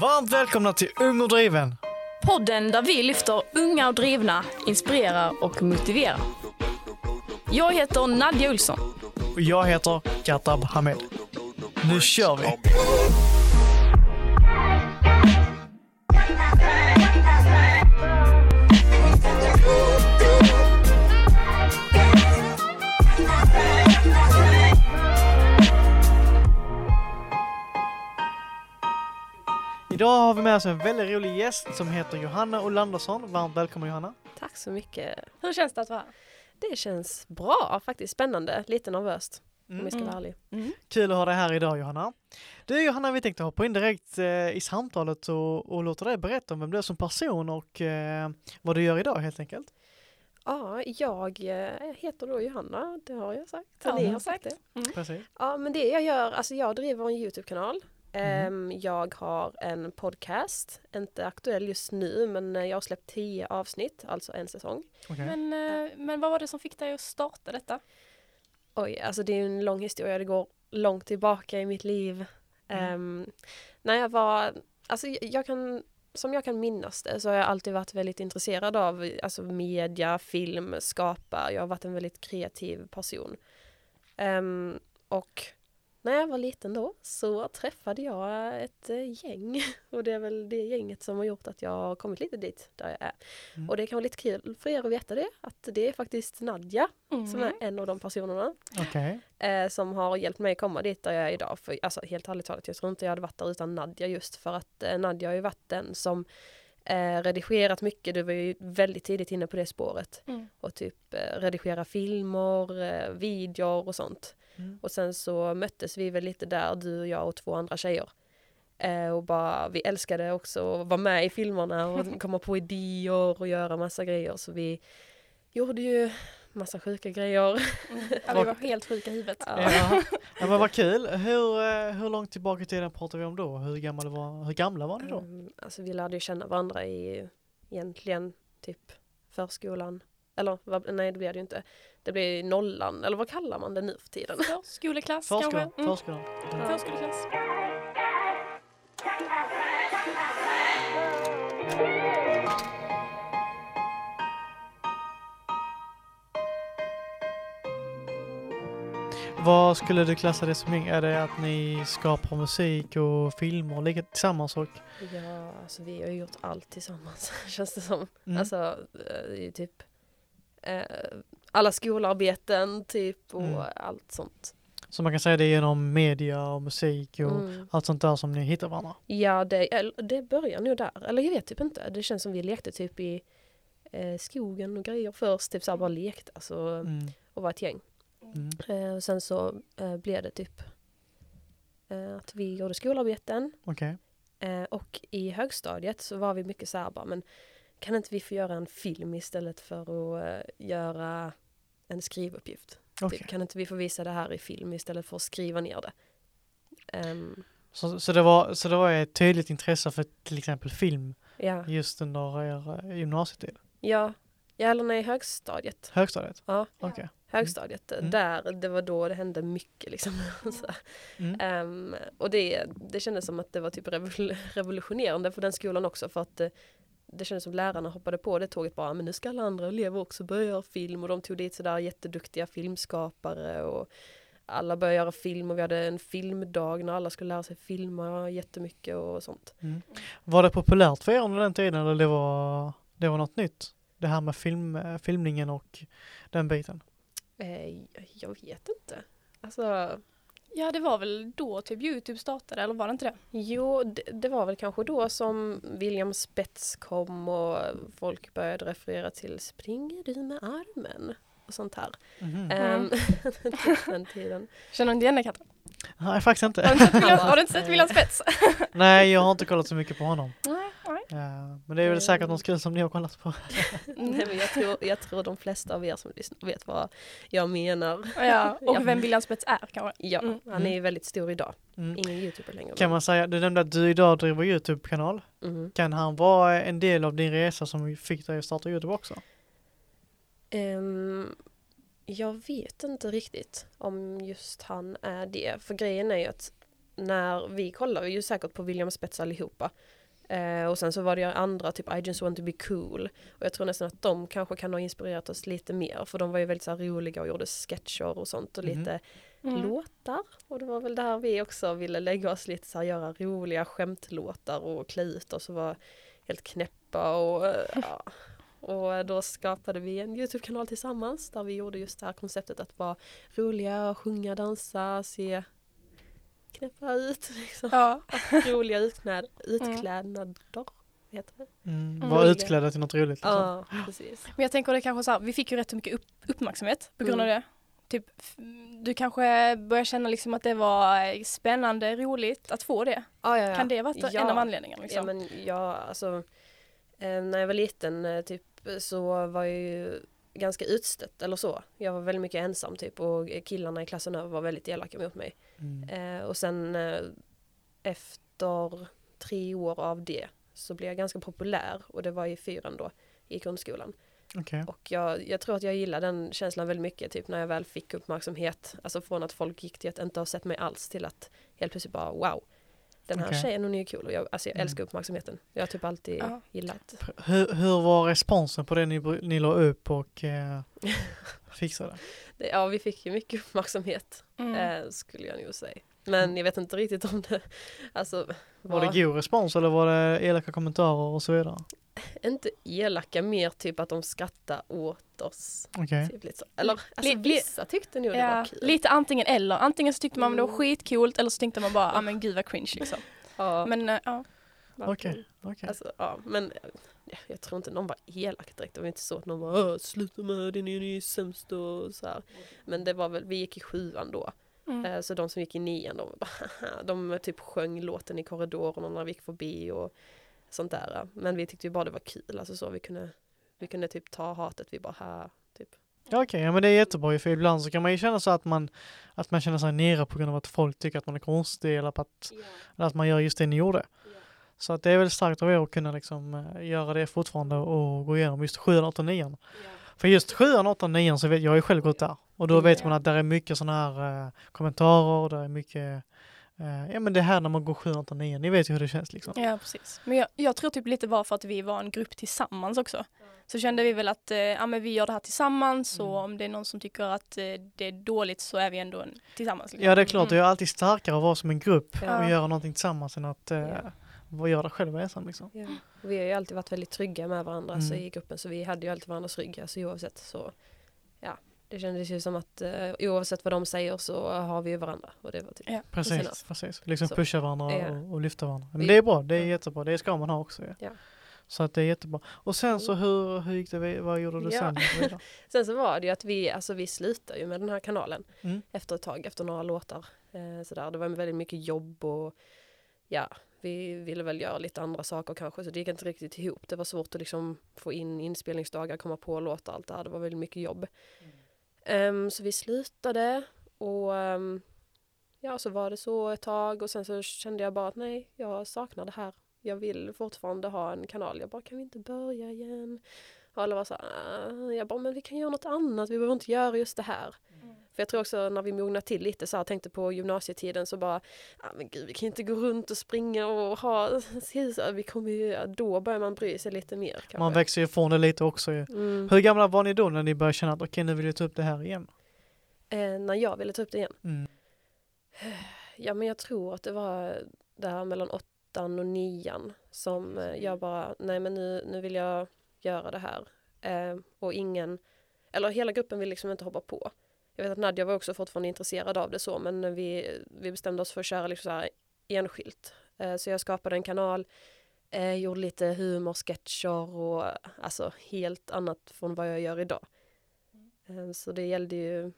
Varmt välkomna till Ung och driven. Podden där vi lyfter unga och drivna, inspirerar och motiverar. Jag heter Nadja Olsson. Och jag heter Katab Hamed. Nu kör vi! Har vi med oss en väldigt rolig gäst som heter Johanna Olandersson. Varmt välkommen Johanna. Tack så mycket. Hur känns det att vara här? Det känns bra faktiskt, spännande, lite nervöst om Mm. jag ska vara Mm. ärlig. Kul att ha dig här idag Johanna. Du Johanna, vi tänkte hoppa in direkt eh, i samtalet och, och låta dig berätta om vem du är som person och eh, vad du gör idag helt enkelt. Ja, jag eh, heter då Johanna, det har jag sagt. Ja, Ni har sagt det. Precis. Ja, men det jag gör, alltså jag driver en Youtube-kanal. Ehm, Jag har en podcast, inte aktuell just nu men eh, jag har släppt tio avsnitt, alltså en säsong. Okej. Men, eh, men vad var det som fick dig att starta detta? Oj, alltså det är en lång historia, det går långt tillbaka i mitt liv. Mm. Ehm, när jag var, alltså jag- kan, som jag kan minnas det så har jag alltid varit väldigt intresserad av alltså media, film, skapa. Jag har varit en väldigt kreativ person. Ehm, och när jag var liten då så träffade jag ett eh, gäng och det är väl det gänget som har gjort att jag har kommit lite dit där jag är. Mm. Och det kan vara lite kul för er att veta det, att det är faktiskt Nadja som är en av de personerna Okej. eh, som har hjälpt mig komma dit där jag är idag. För, alltså helt ärligt talat, jag tror inte jag hade varit där utan Nadja just för att eh, Nadja har ju varit den som eh, redigerat mycket. Du var ju väldigt tidigt inne på det spåret. Mm. Och typ eh, redigera filmer, videor och sånt. Mm. Och sen så möttes vi väl lite där, du och jag och två andra tjejer. Eh, och bara, vi älskade också att vara med i filmerna och komma på idéer och göra massa grejer. Så vi gjorde ju massa sjuka grejer. Ja, vi var helt sjuka i huvudet. Ja. Ja. ja men vad kul. Hur, eh, hur långt tillbaka i tiden pratar vi om då? Hur, gammal var, hur gamla var ni då? Mm, alltså vi lärde ju känna varandra i egentligen typ förskolan. Eller vad- nej det blir det ju inte. Det blir nollan, eller vad kallar man det nu för tiden? Förskoleklass Förskolan. kanske? Mm. Förskolan. Förskoleklass. Vad skulle du klassa det som? Är det att ni skapar musik och filmer och ligger tillsammans och Ja, alltså vi har ju gjort allt tillsammans känns det som. Mm. Alltså eh, typ eh, alla skolarbeten typ och Mm. allt sånt. Så man kan säga det genom media och musik och Mm. allt sånt där som ni hittar varandra? Ja, det, eller, det börjar nog där. Eller jag vet typ inte. Det känns som vi lekte typ i eh, skogen och grejer först. Typ såhär bara lekte alltså, Mm. och var ett gäng. Mm. Eh, och sen så eh, blev det typ eh, att vi gjorde skolarbeten. Okej. Eh, och i högstadiet så var vi mycket såhär bara, men kan inte vi få göra en film istället för att eh, göra en skrivuppgift? Okej. Typ, kan inte vi få visa det här i film istället för att skriva ner det? Ehm, Så, så, det var, så det var ett tydligt intresse för till exempel film ja. just under er eh, gymnasietid? ja, ja, eller nej, högstadiet. Högstadiet? Ja, Okej. högstadiet. Mm. Där, det var då det hände mycket liksom. Mm. ehm, och det, det kändes som att det var typ revol- revolutionerande för den skolan också för att det, kändes som lärarna hoppade på det tåget bara, men nu ska alla andra elever också börja göra film och de tog dit sådär jätteduktiga filmskapare och alla började göra film och vi hade en filmdag när alla skulle lära sig filma jättemycket och sånt. Mm. Var det populärt för er under den tiden eller det var, det var något nytt? Det här med film, eh, filmningen och den biten? Eh, jag vet inte. Alltså, Ja, det var väl då typ Youtube startade, eller var det inte det? Jo, det, det var väl kanske då som William Spets kom och folk började referera till Springer du med armen? Och sånt här. Mhm. Ehm, den tiden. Känner du inte igen det Katta? Nej, faktiskt inte. Har du inte sett William, har du inte sett William Spets? Nej, jag har inte kollat så mycket på honom. Nej, nej. Eh, men det är väl säkert något kul som ni har kollat på. Nej, men jag, tror, jag tror de flesta av er som lyssnar vet vad jag menar. Ja, och Ja. vem William Spets är kanske. Ja, Mm. han är väldigt stor idag. Mm. Ingen youtuber längre. Kan man säga, du nämnde att du idag driver Youtube-kanal. Mhm. Kan han vara en del av din resa som fick dig att starta Youtube också? Ehm, jag vet inte riktigt om just han är det. För grejen är ju att när vi kollade ju säkert på William Spets allihopa. Eh, och sen så var det ju andra, typ I just want to be cool. Och jag tror nästan att de kanske kan ha inspirerat oss lite mer. För de var ju väldigt så här, roliga och gjorde sketcher och sånt och Mhm. lite Mm. låtar. Och det var väl där vi också ville lägga oss lite så här, göra roliga skämtlåtar och klä ut oss och vara helt knäppa och eh, ja. Och då skapade vi en Youtube-kanal tillsammans där vi gjorde just det här konceptet att vara roliga, sjunga, dansa, se knäppa ut. Liksom. Ja. Roliga utkläd, utklädnader. Heter det? Mm. Mm. Var utklädda till något roligt. Liksom. Ja, precis. Men jag tänker det kanske så här, vi fick ju rätt mycket upp, uppmärksamhet på grund av Mm. det. Typ, du kanske börjar känna liksom att det var spännande, roligt att få det. Ja, ja, ja. Kan det vara Ja. en av anledningarna? Ja Liksom? men ja, alltså eh, när jag var liten eh, typ så var jag ju ganska utstött eller så. Jag var väldigt mycket ensam typ och killarna i klassen över var väldigt elaka mot mig. Mm. Eh, och sen eh, efter tre år av det så blev jag ganska populär och det var i fyran då i grundskolan. Okej. Och jag, jag tror att jag gillar den känslan väldigt mycket, typ när jag väl fick uppmärksamhet. Alltså från att folk gick till att inte ha sett mig alls till att helt plötsligt bara wow. Den här Okej. tjejen hon är ju cool och jag, alltså jag Mm. älskar uppmärksamheten. Jag har typ alltid Ja. gillat. Hur, hur var responsen på det ni, ni la upp och eh, fixade? Det, ja vi fick ju mycket uppmärksamhet Mm. eh, skulle jag nog säga. Men jag vet inte riktigt om det, alltså Var det god respons eller var det elaka kommentarer och så vidare? inte elaka, mer typ att de skrattar åt oss. Okej. Typ lite så. Eller alltså, Li- li- vissa tyckte nog det ja, var kul. lite antingen eller. Antingen så tyckte man det var Mm. skitcoolt eller så tänkte man bara, ah men gud vad cringe liksom. Ja, Men eh, ja. Okej. Okej. Alltså, ja, men ja, jag tror inte någon var elak direkt. Det var inte så att någon var "Åh, sluta med det, ni är sämst och så här. Men det var väl, vi gick i sjuan då. Mm. Eh, Så de som gick i nian, de, de typ sjöng låten i korridorerna när vi gick förbi och sånt där. Men vi tyckte ju bara det var kul, alltså så vi kunde, vi kunde typ ta hatet, vi bara här, typ. Ja, Okej, ja, men det är jättebra ju, för ibland så kan man ju känna så att man, att man känner sig nere på grund av att folk tycker att man är konstig eller på att, eller att man gör just det ni gjorde. Så att det är väl starkt av er att kunna liksom eh, göra det fortfarande och gå igenom just 7, 8, 9. För just 7, 8, 9 så vet jag ju själv gått där och då vet man att där är mycket sådana här eh, kommentarer, där är mycket eh, ja men det här när man går 7, 8, 9, ni vet ju hur det känns liksom. Ja precis. Men jag, jag tror typ lite var för att vi var en grupp tillsammans också. Så kände vi väl att eh, ja, men vi gör det här tillsammans och Mm. om det är någon som tycker att eh, det är dåligt så är vi ändå en, tillsammans. Liksom. Ja det är klart, det Mm. är alltid starkare att vara som en grupp Ja. och göra någonting tillsammans än att eh, Ja. Vad göra det själv ensam liksom. Ja. Vi har ju alltid varit väldigt trygga med varandra alltså, Mm. i gruppen så vi hade ju alltid varandras rygg alltså, oavsett så ja, det kändes ju som att eh, oavsett vad de säger så har vi ju varandra och det var typ Ja. Precis, Precis. Liksom Så. pusha varandra Ja. och, och lyfta varandra. Men Vi- det är bra, det är jättebra, det ska man ha också. Ja. Så att det är jättebra. Och sen så hur, hur gick det, vad gjorde du sen? och så? Sen så var det ju att vi, alltså vi slutade ju med den här kanalen Mm. efter ett tag, efter några låtar. Eh, sådär. Det var väldigt mycket jobb och ja, vi ville väl göra lite andra saker kanske så det gick inte riktigt ihop. Det var svårt att liksom få in inspelningsdagar, komma på låtar, allt det här. Det var väldigt mycket jobb. Ehm, så vi slutade och um, ja, så var det så ett tag och sen så kände jag bara att nej, jag saknar det här. Jag vill fortfarande ha en kanal. Jag bara, kan vi inte börja igen? Och alla var så här, ah. jag bara, men vi kan göra något annat, vi behöver inte göra just det här. För jag tror också när vi mognade till lite så här, tänkte på gymnasietiden så bara, ah, men gud vi kan inte gå runt och springa och ha, vi kommer ju, då börjar man bry sig lite mer kanske. Man växer ju ifrån det lite också ju. mm. Hur gamla var ni då när ni började känna att okej nu vill jag ta upp det här igen? eh, när jag ville ta upp det igen. Mm. Ja men jag tror att det var där mellan åttan och nian som eh, jag bara, nej men nu, nu vill jag göra det här. Eh, och ingen, eller hela gruppen vill liksom inte hoppa på. Jag vet att Nadja var också fortfarande intresserad av det så men vi, vi bestämde oss för att köra liksom så här enskilt. Eh, så jag skapade en kanal, eh, gjorde lite humor, sketcher och alltså helt annat från vad jag gör idag. Eh, så det gällde ju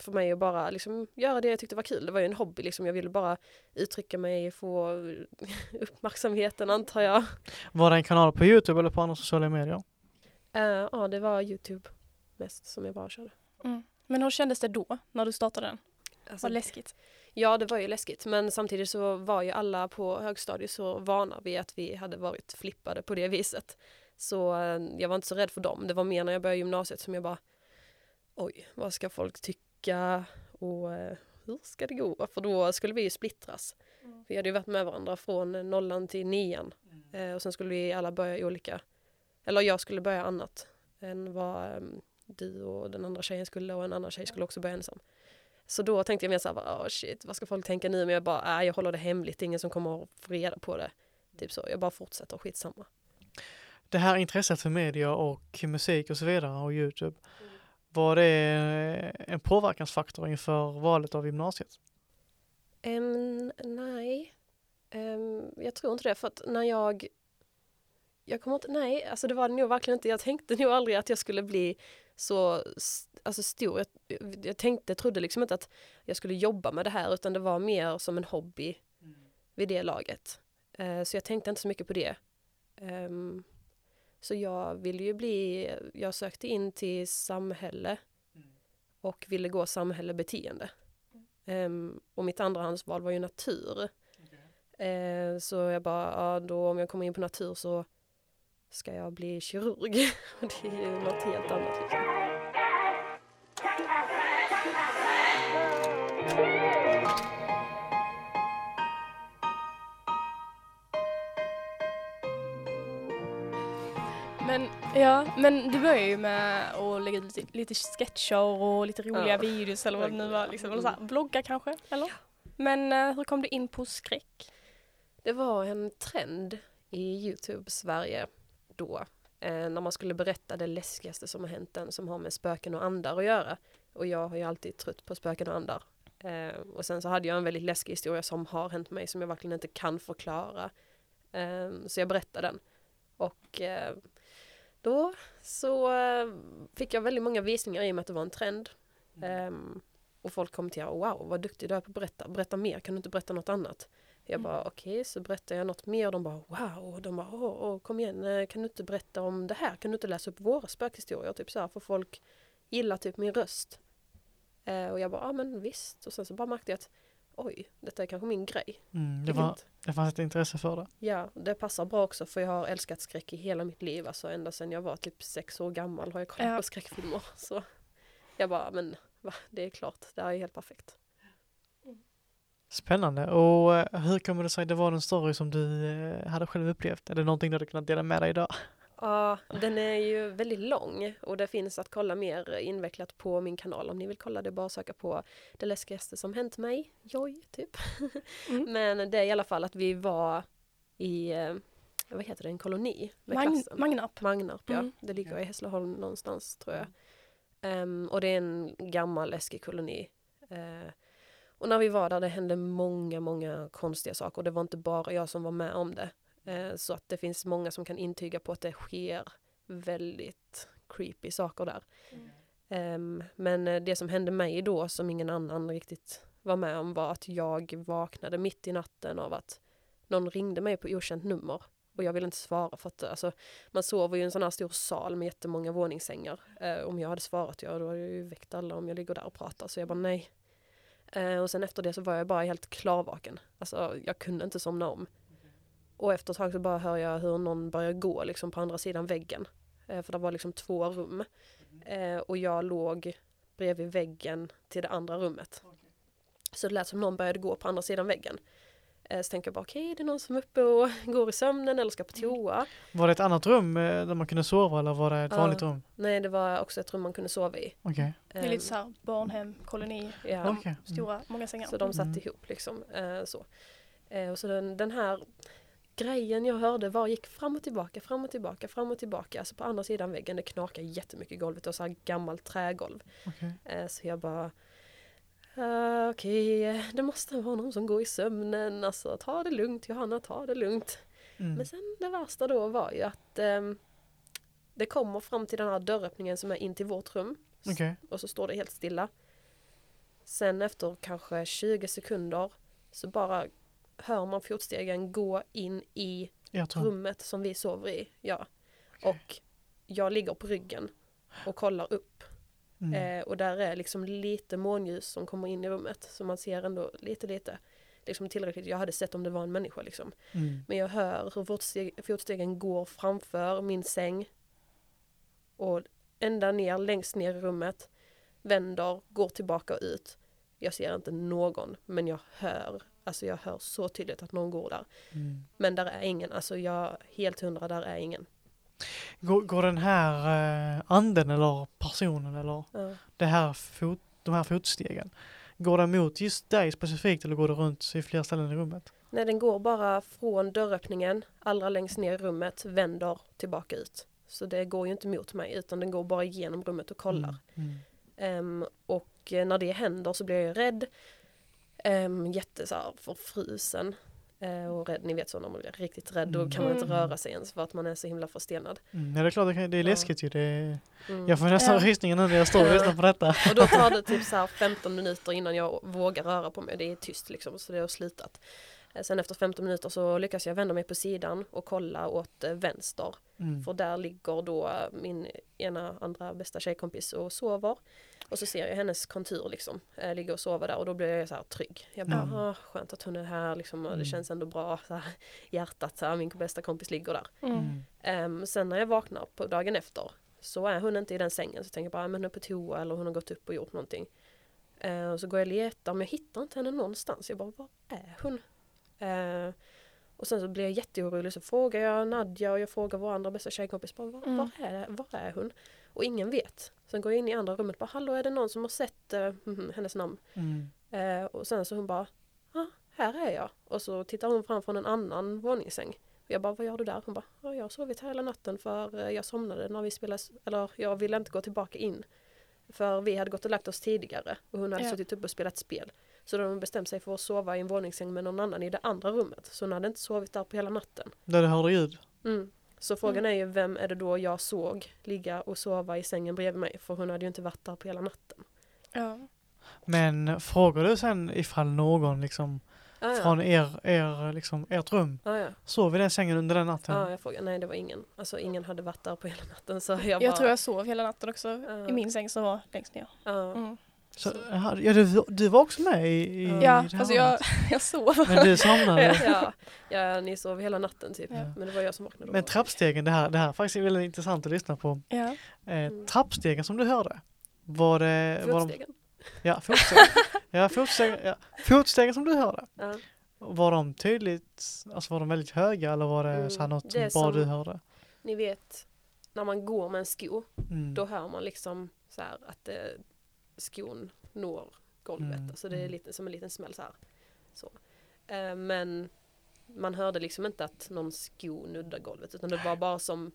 för mig att bara liksom göra det jag tyckte var kul. Det var ju en hobby liksom. Jag ville bara uttrycka mig, få uppmärksamheten antar jag. Var det en kanal på Youtube eller på andra sociala medier? Eh, ja, det var Youtube mest som jag bara körde. Mm. Men hur kändes det då när du startade den? Alltså, Vad läskigt. ja, det var ju läskigt. Men samtidigt så var ju alla på högstadiet så vana vid att vi hade varit flippade på det viset. Så eh, jag var inte så rädd för dem. Det var mer när jag började gymnasiet som jag bara oj, vad ska folk tycka? Och eh, hur ska det gå? För då skulle vi ju splittras. Vi hade ju varit med varandra från nollan till nian. Eh, och sen skulle vi alla börja i olika, eller jag skulle börja annat än vad um, du och den andra tjejen skulle och en annan tjej skulle också börja ensam. Så då tänkte jag mer såhär, oh shit, vad ska folk tänka nu? Men jag bara, äh, jag håller det hemligt, ingen som kommer att få reda på det. Typ så, jag bara fortsätter, skitsamma. Det här intresset för media och musik och så vidare och Youtube, var det en påverkansfaktor inför valet av gymnasiet? Um, nej, um, jag tror inte det. För att när jag... Jag kommer inte... Nej, alltså det var det nog verkligen inte. Jag tänkte nog aldrig att jag skulle bli så alltså stor. Jag, jag tänkte, trodde liksom inte att jag skulle jobba med det här utan det var mer som en hobby mm. vid det laget. Uh, så jag tänkte inte så mycket på det. Um, så jag ville ju bli, jag sökte in till samhälle mm. och ville gå samhälle beteende. Um, och mitt andrahandsval var ju natur. Okay. Uh, så jag bara, ja, då om jag kommer in på natur så ska jag bli kirurg. det är ju något helt annat liksom. Men, ja, men du började ju med att lägga ut lite, lite sketcher och lite roliga ja. videos eller vad det nu var. Liksom, eller så här, bloggar kanske? Eller? Men uh, hur kom du in på skräck? Det var en trend i Youtube-Sverige då. Eh, när man skulle berätta det läskigaste som har hänt en som har med spöken och andar att göra. Och jag har ju alltid trött på spöken och andar. Eh, och sen så hade jag en väldigt läskig historia som har hänt mig som jag verkligen inte kan förklara. Eh, så jag berättade den. Och eh, då så eh, fick jag väldigt många visningar i och med att det var en trend. Mm. Um, och folk kommenterade, wow vad duktig du är på att berätta, berätta mer, kan du inte berätta något annat? Jag mm. bara okej, okay, så berättar jag något mer och de bara wow, och de bara åh, åh, kom igen, eh, kan du inte berätta om det här, kan du inte läsa upp våra spökhistorier? Typ så här, för folk gillar typ min röst. Uh, och jag bara, ja men visst, och sen så bara märkte jag att oj, detta är kanske min grej. Mm, det, var, det fanns ett intresse för det. Ja, det passar bra också för jag har älskat skräck i hela mitt liv. Alltså ända sedan jag var typ sex år gammal har jag kollat ja. på skräckfilmer. Så jag bara, men va, det är klart, det här är helt perfekt. Spännande. Och eh, hur kommer det sig det var en story som du eh, hade själv upplevt? Är det någonting du hade kunnat dela med dig idag? Ja, den är ju väldigt lång och det finns att kolla mer invecklat på min kanal. Om ni vill kolla det bara söka på det läskigaste som hänt mig, joj, typ. Mm. Men det är i alla fall att vi var i, eh, vad heter det, en koloni med Mag klassen. Magnarp. Magnarp, ja. Mm. Det ligger i Hässleholm någonstans tror jag. Um, och det är en gammal läskig koloni. Uh, och när vi var där det hände många, många konstiga saker. Och det var inte bara jag som var med om det. Eh, så att det finns många som kan intyga på att det sker väldigt creepy saker där. Mm. Um, men eh, det som hände mig då som ingen annan riktigt var med om var att jag vaknade mitt i natten av att någon ringde mig på okänt nummer. Och jag ville inte svara för att alltså, man sover ju i en sån här stor sal med jättemånga våningssängar. Uh, om jag hade svarat, ja då hade jag ju väckt alla om jag ligger där och pratar. Så jag bara nej. Uh, och sen efter det så var jag bara helt klarvaken. Alltså jag kunde inte somna om. Och efter ett tag så bara hör jag hur någon börjar gå liksom på andra sidan väggen. Eh, för det var liksom två rum. Eh, och jag låg bredvid väggen till det andra rummet. Så det lät som någon började gå på andra sidan väggen. Eh, så tänkte jag bara okej, okay, det är någon som är uppe och går i sömnen eller ska på toa. Var det ett annat rum eh, där man kunde sova eller var det ett uh, vanligt rum? Nej, det var också ett rum man kunde sova i. Okay. Det är lite såhär barnhem, koloni, ja. okay. stora, mm. många sängar. Så de satt mm. ihop liksom. så. och så den, den här grejen jag hörde var gick fram och tillbaka, fram och tillbaka, fram och tillbaka. Alltså på andra sidan väggen, det knakade jättemycket i golvet. Det var så här gammalt trägolv. Okay. Eh, så jag bara uh, Okej, okay, det måste vara någon som går i sömnen. Alltså ta det lugnt Johanna, ta det lugnt. Mm. Men sen det värsta då var ju att um, det kommer fram till den här dörröppningen som är in till vårt rum. Okay. Och så står det helt stilla. Sen efter kanske 20 sekunder så bara hör man fotstegen gå in i rummet som vi sover i. Ja. Okay. Och jag ligger på ryggen och kollar upp. Mm. Eh, och där är liksom lite månljus som kommer in i rummet. Så man ser ändå lite lite. Liksom tillräckligt, jag hade sett om det var en människa liksom. Mm. Men jag hör hur fotsteg, fotstegen går framför min säng. Och ända ner, längst ner i rummet. Vänder, går tillbaka ut. Jag ser inte någon, men jag hör, alltså jag hör så tydligt att någon går där. Mm. Men där är ingen, alltså jag helt hundra, där är ingen. Går, går den här eh, anden eller personen eller Ja. det här fot, de här fotstegen, går den mot just dig specifikt eller går det runt i flera ställen i rummet? Nej, den går bara från dörröppningen, allra längst ner i rummet, vänder tillbaka ut. Så det går ju inte mot mig, utan den går bara igenom rummet och kollar. Mm. Ehm, och eh, när det händer så blir jag rädd. Um, jätte så här, förfrusen. Eh, och rädd, ni vet så när man blir riktigt rädd, då kan man inte Mm. röra sig ens för att man är så himla förstenad. Mm. Ja det är klart, det, kan, det är läskigt ju. Det är, Mm. jag får nästan rysningar nu när jag står och lyssnar på detta. Och då tar det typ så här 15 minuter innan jag vågar röra på mig. Det är tyst liksom, så det har slutat. Eh, Sen efter 15 minuter så lyckas jag vända mig på sidan och kolla åt eh, vänster. Mm. För där ligger då eh, min ena andra bästa tjejkompis och sover. Och så ser jag hennes kontur liksom, ligga och sova där och då blir jag så här trygg. Jag bara, Mm. ah, skönt att hon är här liksom, och det Mm. känns ändå bra. Så här, hjärtat, så här, min bästa kompis ligger där. Mm. Ehm, sen när jag vaknar på dagen efter så är hon inte i den sängen. Så tänker jag bara, men hon är på toa eller hon har gått upp och gjort någonting. Ehm, och så går jag och letar men jag hittar inte henne någonstans. Jag bara, var är hon? Ehm, och sen så blir jag jätteorolig så frågar jag Nadja och jag frågar vår andra bästa tjejkompis, bara, var, Mm. var, är, var är hon? Och ingen vet. Sen går jag in i andra rummet och bara, hallå är det någon som har sett eh, mhm, hennes namn? Mm. Eh, och sen så hon bara, ah, här är jag. Och så tittar hon fram från en annan våningssäng. Och jag bara, vad gör du där? Hon bara, ah, jag har sovit här hela natten för eh, jag somnade när vi spelade, eller jag ville inte gå tillbaka in. För vi hade gått och lagt oss tidigare och hon hade Ja. suttit uppe och spelat spel. Så hon bestämt sig för att sova i en våningssäng med någon annan i det andra rummet. Så hon hade inte sovit där på hela natten. Där du hörde ljud? Mm. Så frågan är ju vem är det då jag såg ligga och sova i sängen bredvid mig? För hon hade ju inte varit där på hela natten. Ja. Men frågar du sen ifall någon liksom Ah, ja. från er, er, liksom, ert rum Ah, ja. sov i den sängen under den natten? Ja, jag frågade. Nej, det var ingen. Alltså ingen hade varit där på hela natten. Så jag, Jag bara, tror jag sov hela natten också i min säng som var längst ner. Ja. Mm. Så, ja, du, du var också med i, i, Ja, det här alltså jag, jag sov. Men du somnade? ja, ja, ni sov hela natten typ. Ja. Men det var jag som vaknade. Men trappstegen, det här, det här är faktiskt väldigt intressant att lyssna på. Ja. Eh, Mm. Trappstegen som du hörde, var det... Var de, Fotstegen. ja, fotstegen. ja, fotstegen, ja, fotstegen som du hörde. Ja. Var de tydligt, alltså var de väldigt höga eller var det Mm, så här något det bara som- du hörde? Ni vet, när man går med en sko, Mm. då hör man liksom så här att eh, skon når golvet. Mm, Alltså det är mm. lite som en liten smäll så här. Så. Eh, men man hörde liksom inte att någon sko nuddar golvet utan det var bara som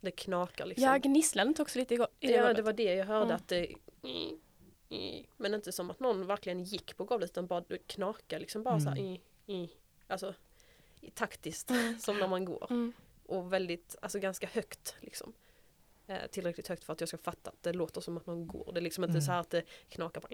det knakar liksom. Jag gnisslade också lite i, go- i Ja, golvet? det var det jag hörde Mm. att det men inte som att någon verkligen gick på golvet utan bara knakar liksom bara så här Mm. i, i, alltså i, taktiskt som när man går Mm. och väldigt, alltså ganska högt liksom. Eh, tillräckligt högt för att jag ska fatta att det låter som att någon går. Det är liksom inte Mm. så här att det knakar på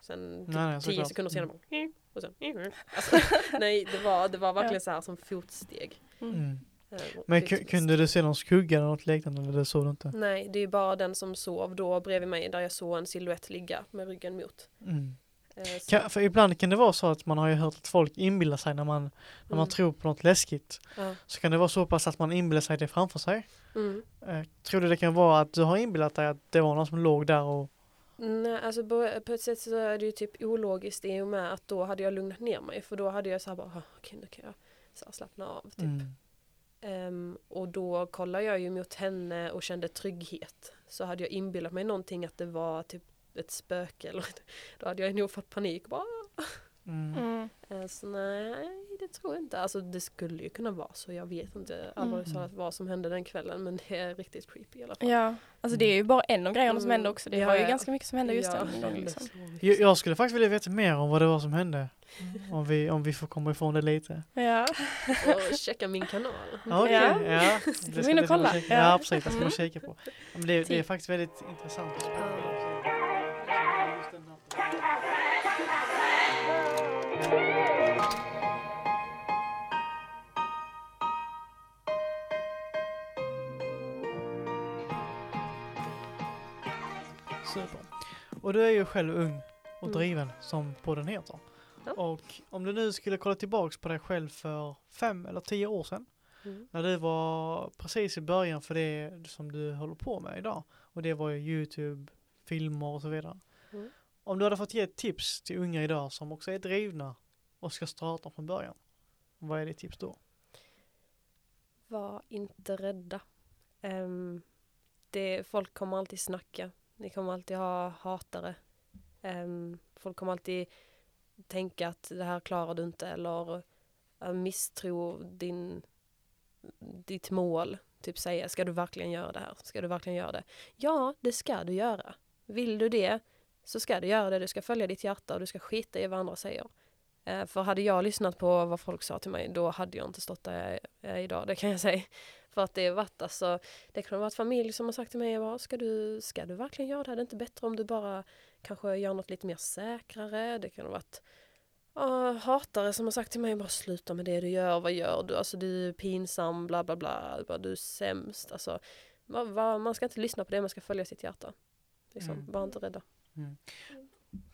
Sen typ Nej, nej, tio såklart. sekunder senare Mm. bara och sen alltså, Nej, det var, det var verkligen så här som fotsteg. Mm. Eh, Men ku- kunde du se någon skugga eller något liknande eller det såg du inte? Nej, det är ju bara den som sov då bredvid mig där jag såg en silhuett ligga med ryggen mot. Mm. Eh, Kan, för ibland kan det vara så att man har ju hört att folk inbillar sig när man, när man Mm. tror på något läskigt. Ja. Så kan det vara så pass att man inbillar sig det framför sig. Mm. Eh, tror du det kan vara att du har inbillat dig att det var någon som låg där och Nej, alltså på, ett sätt så är det ju typ ologiskt i och med att då hade jag lugnat ner mig för då hade jag så här bara, "Ah, okej nu kan jag så slappna av typ. Mm. Ehm, och då kollade jag ju mot henne och kände trygghet. Så hade jag inbillat mig någonting att det var typ ett spöke eller då hade jag nog fått panik. Bara. Mm. Mm. Eh, så nej, det tror jag inte. Alltså det skulle ju kunna vara så. Jag vet inte allvarligt Mm. talat vad som hände den kvällen men det är riktigt creepy i alla fall. Ja, alltså det är ju bara en av grejerna som Mm. hände också. Det Ja, var ju ja. ganska mycket som hände just Ja, den gången. Liksom. Jag, jag skulle faktiskt vilja veta mer om vad det var som hände. Om vi, om vi får komma ifrån det lite. Ja. Och checka min kanal. Ja, Okej, Ja. ja. Det vi ska man kolla? Ja. Absolut. Det ska man Mm. kika på. Men det, det är faktiskt väldigt intressant. Super. Och du är ju själv ung och Mm. driven som podden heter. Ja. Och om du nu skulle kolla tillbaks på dig själv för fem eller tio år sedan Mm. när du var precis i början för det som du håller på med idag och det var ju Youtube, filmer och så vidare. Mm. Om du hade fått ge ett tips till unga idag som också är drivna och ska starta från början. Vad är ditt tips då? Var inte rädda. Um, det, folk kommer alltid snacka. Ni kommer alltid ha hatare. Um, folk kommer alltid tänka att det här klarar du inte eller eh, uh, misstro din, ditt mål. Typ säga, ska du verkligen göra det här? Ska du verkligen göra det? Ja, det ska du göra. Vill du det så ska du göra det. Du ska följa ditt hjärta och du ska skita i vad andra säger. Eh, för hade jag lyssnat på vad folk sa till mig, då hade jag inte stått där jag är idag, det kan jag säga. För att det har varit alltså, det kan ha varit familj som har sagt till mig, ska du, ska du verkligen göra det? Är det inte bättre om du bara kanske gör något lite mer säkrare? Det kan ha varit uh, hatare som har sagt till mig, bara sluta med det du gör, vad gör du? Alltså du är pinsam, bla bla bla, du är sämst. Alltså, man ska inte lyssna på det, man ska följa sitt hjärta. Liksom, mm. Var inte rädda. Mm.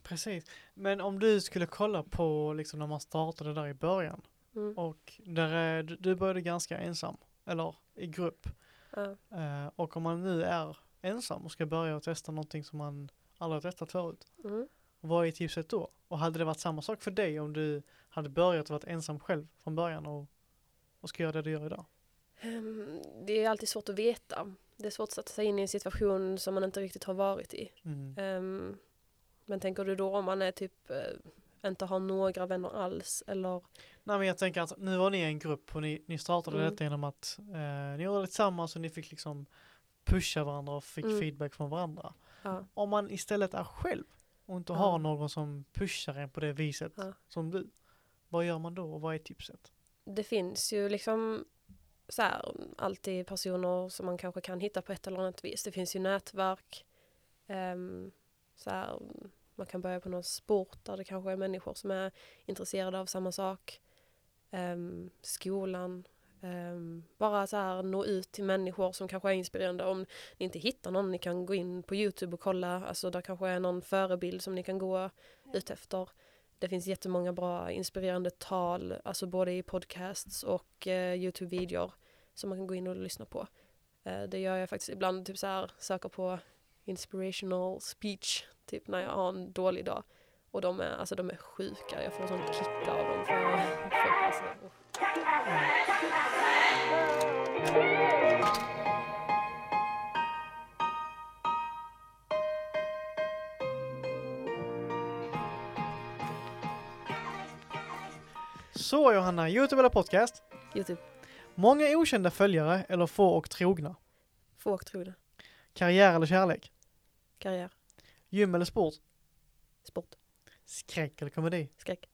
Precis. Men om du skulle kolla på liksom när man startade där i början mm. och där du, började ganska ensam eller i grupp. Uh. Och om man nu är ensam och ska börja testa någonting som man aldrig har testat förut. Mm. Vad är tipset då? Och hade det varit samma sak för dig om du hade börjat vara ensam själv från början och, och ska göra det du gör idag? Um, det är alltid svårt att veta. Det är svårt att sätta sig in i en situation som man inte riktigt har varit i. Mm. Um, men tänker du då om man är typ eh, inte har några vänner alls eller? Nej men jag tänker att nu var ni en grupp och ni, ni startade mm. detta genom att eh, ni gjorde det tillsammans och ni fick liksom pusha varandra och fick mm. feedback från varandra. Ja. Om man istället är själv och inte ja. har någon som pushar en på det viset ja. som du. Vad gör man då och vad är tipset? Det finns ju liksom så här, alltid personer som man kanske kan hitta på ett eller annat vis. Det finns ju nätverk. Um, så här, man kan börja på någon sport där det kanske är människor som är intresserade av samma sak. Um, skolan. Um, bara så här nå ut till människor som kanske är inspirerande. Om ni inte hittar någon, ni kan gå in på Youtube och kolla. Alltså där kanske är någon förebild som ni kan gå ut efter. Det finns jättemånga bra inspirerande tal, alltså både i podcasts och eh, Youtube-videor som man kan gå in och lyssna på. Eh, det gör jag faktiskt ibland, typ så här, söker på inspirational speech typ när jag har en dålig dag. Och de är, alltså, de är sjuka, jag får sån kick av dem. För, för, alltså, Så Johanna, Youtube eller podcast? Youtube. Många okända följare eller få och trogna? Få och trogna. Karriär eller kärlek? Karriär. Gym eller sport? Sport. Skräck eller komedi? Skräck.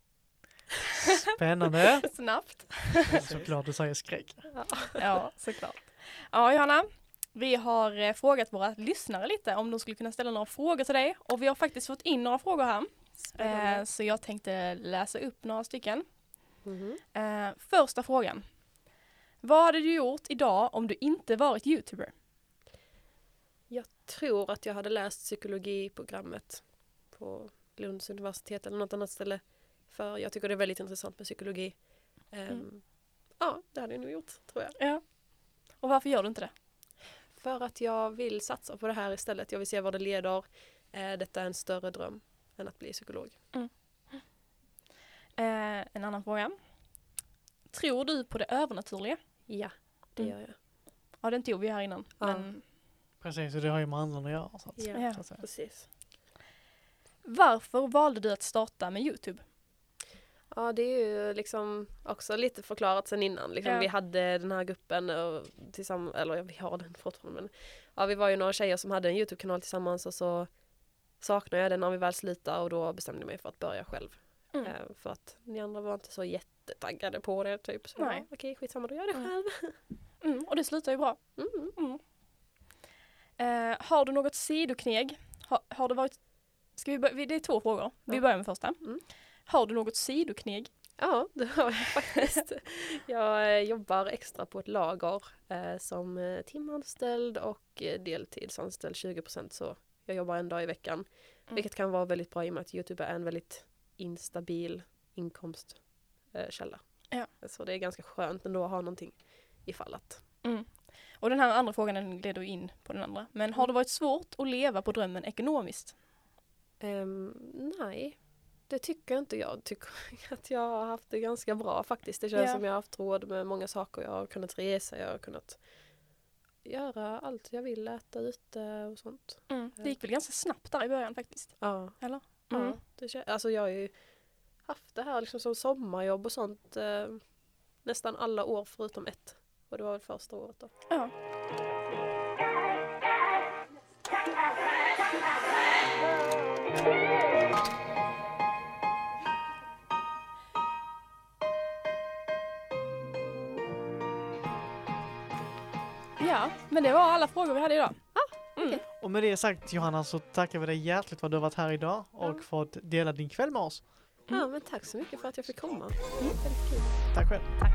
Spännande. Snabbt. Såklart du säger skräck. Ja. ja, såklart. Ja, Johanna. Vi har eh, frågat våra lyssnare lite om de skulle kunna ställa några frågor till dig och vi har faktiskt fått in några frågor här. Eh, så jag tänkte läsa upp några stycken. Mm -hmm. eh, första frågan. Vad hade du gjort idag om du inte varit youtuber? Jag tror att jag hade läst psykologiprogrammet på Lunds universitet eller något annat ställe. För jag tycker det är väldigt intressant med psykologi. Um, mm. Ja, det hade jag nog gjort, tror jag. Ja. Och varför gör du inte det? För att jag vill satsa på det här istället. Jag vill se var det leder. Eh, detta är en större dröm än att bli psykolog. Mm. Eh, en annan fråga. Tror du på det övernaturliga? Ja, det mm. gör jag. Ja, det inte gjorde vi här innan. Ja. Men Precis, och det har ju med andan att göra. Så att, ja, så att säga. precis. Varför valde du att starta med Youtube? Ja, det är ju liksom också lite förklarat sen innan. Liksom, ja. Vi hade den här gruppen och tillsammans, eller ja, vi har den fortfarande men ja, vi var ju några tjejer som hade en Youtube-kanal tillsammans och så saknade jag den när vi väl slutade och då bestämde jag mig för att börja själv. Mm. Eh, för att ni andra var inte så jättetaggade på det typ. Så okej, okay, skitsamma då gör jag det mm. själv. Mm, och det slutar ju bra. Mm. mm. Eh, har du något sidokneg? Har, har det varit, ska vi börja, det är två frågor, ja. vi börjar med första. Har du något sidokneg? Ja, det har jag faktiskt. jag eh, jobbar extra på ett lager eh, som eh, timanställd och deltidsanställd 20% så jag jobbar en dag i veckan. Mm. Vilket kan vara väldigt bra i och med att Youtube är en väldigt instabil inkomstkälla. Eh, ja. Så det är ganska skönt ändå att ha någonting ifall att mm. Och den här andra frågan den leder in på den andra. Men har det varit svårt att leva på drömmen ekonomiskt? Um, nej, det tycker inte jag. tycker att jag har haft det ganska bra faktiskt. Det känns Ja. som jag har haft råd med många saker. Jag har kunnat resa, jag har kunnat göra allt jag vill, äta ute och sånt. Mm. Det gick väl ganska snabbt där i början faktiskt. Ja. Eller? Ja, Mm. det kän- alltså jag har ju haft det här liksom som sommarjobb och sånt eh, nästan alla år förutom ett. Och det var väl första året då. Ja. Ja, men det var alla frågor vi hade idag. Mm. Och med det sagt Johanna så tackar vi dig hjärtligt för att du har varit här idag och Ja. fått dela din kväll med oss. Ja men tack så mycket för att jag fick komma. Väldigt kul. Tack själv. Tack.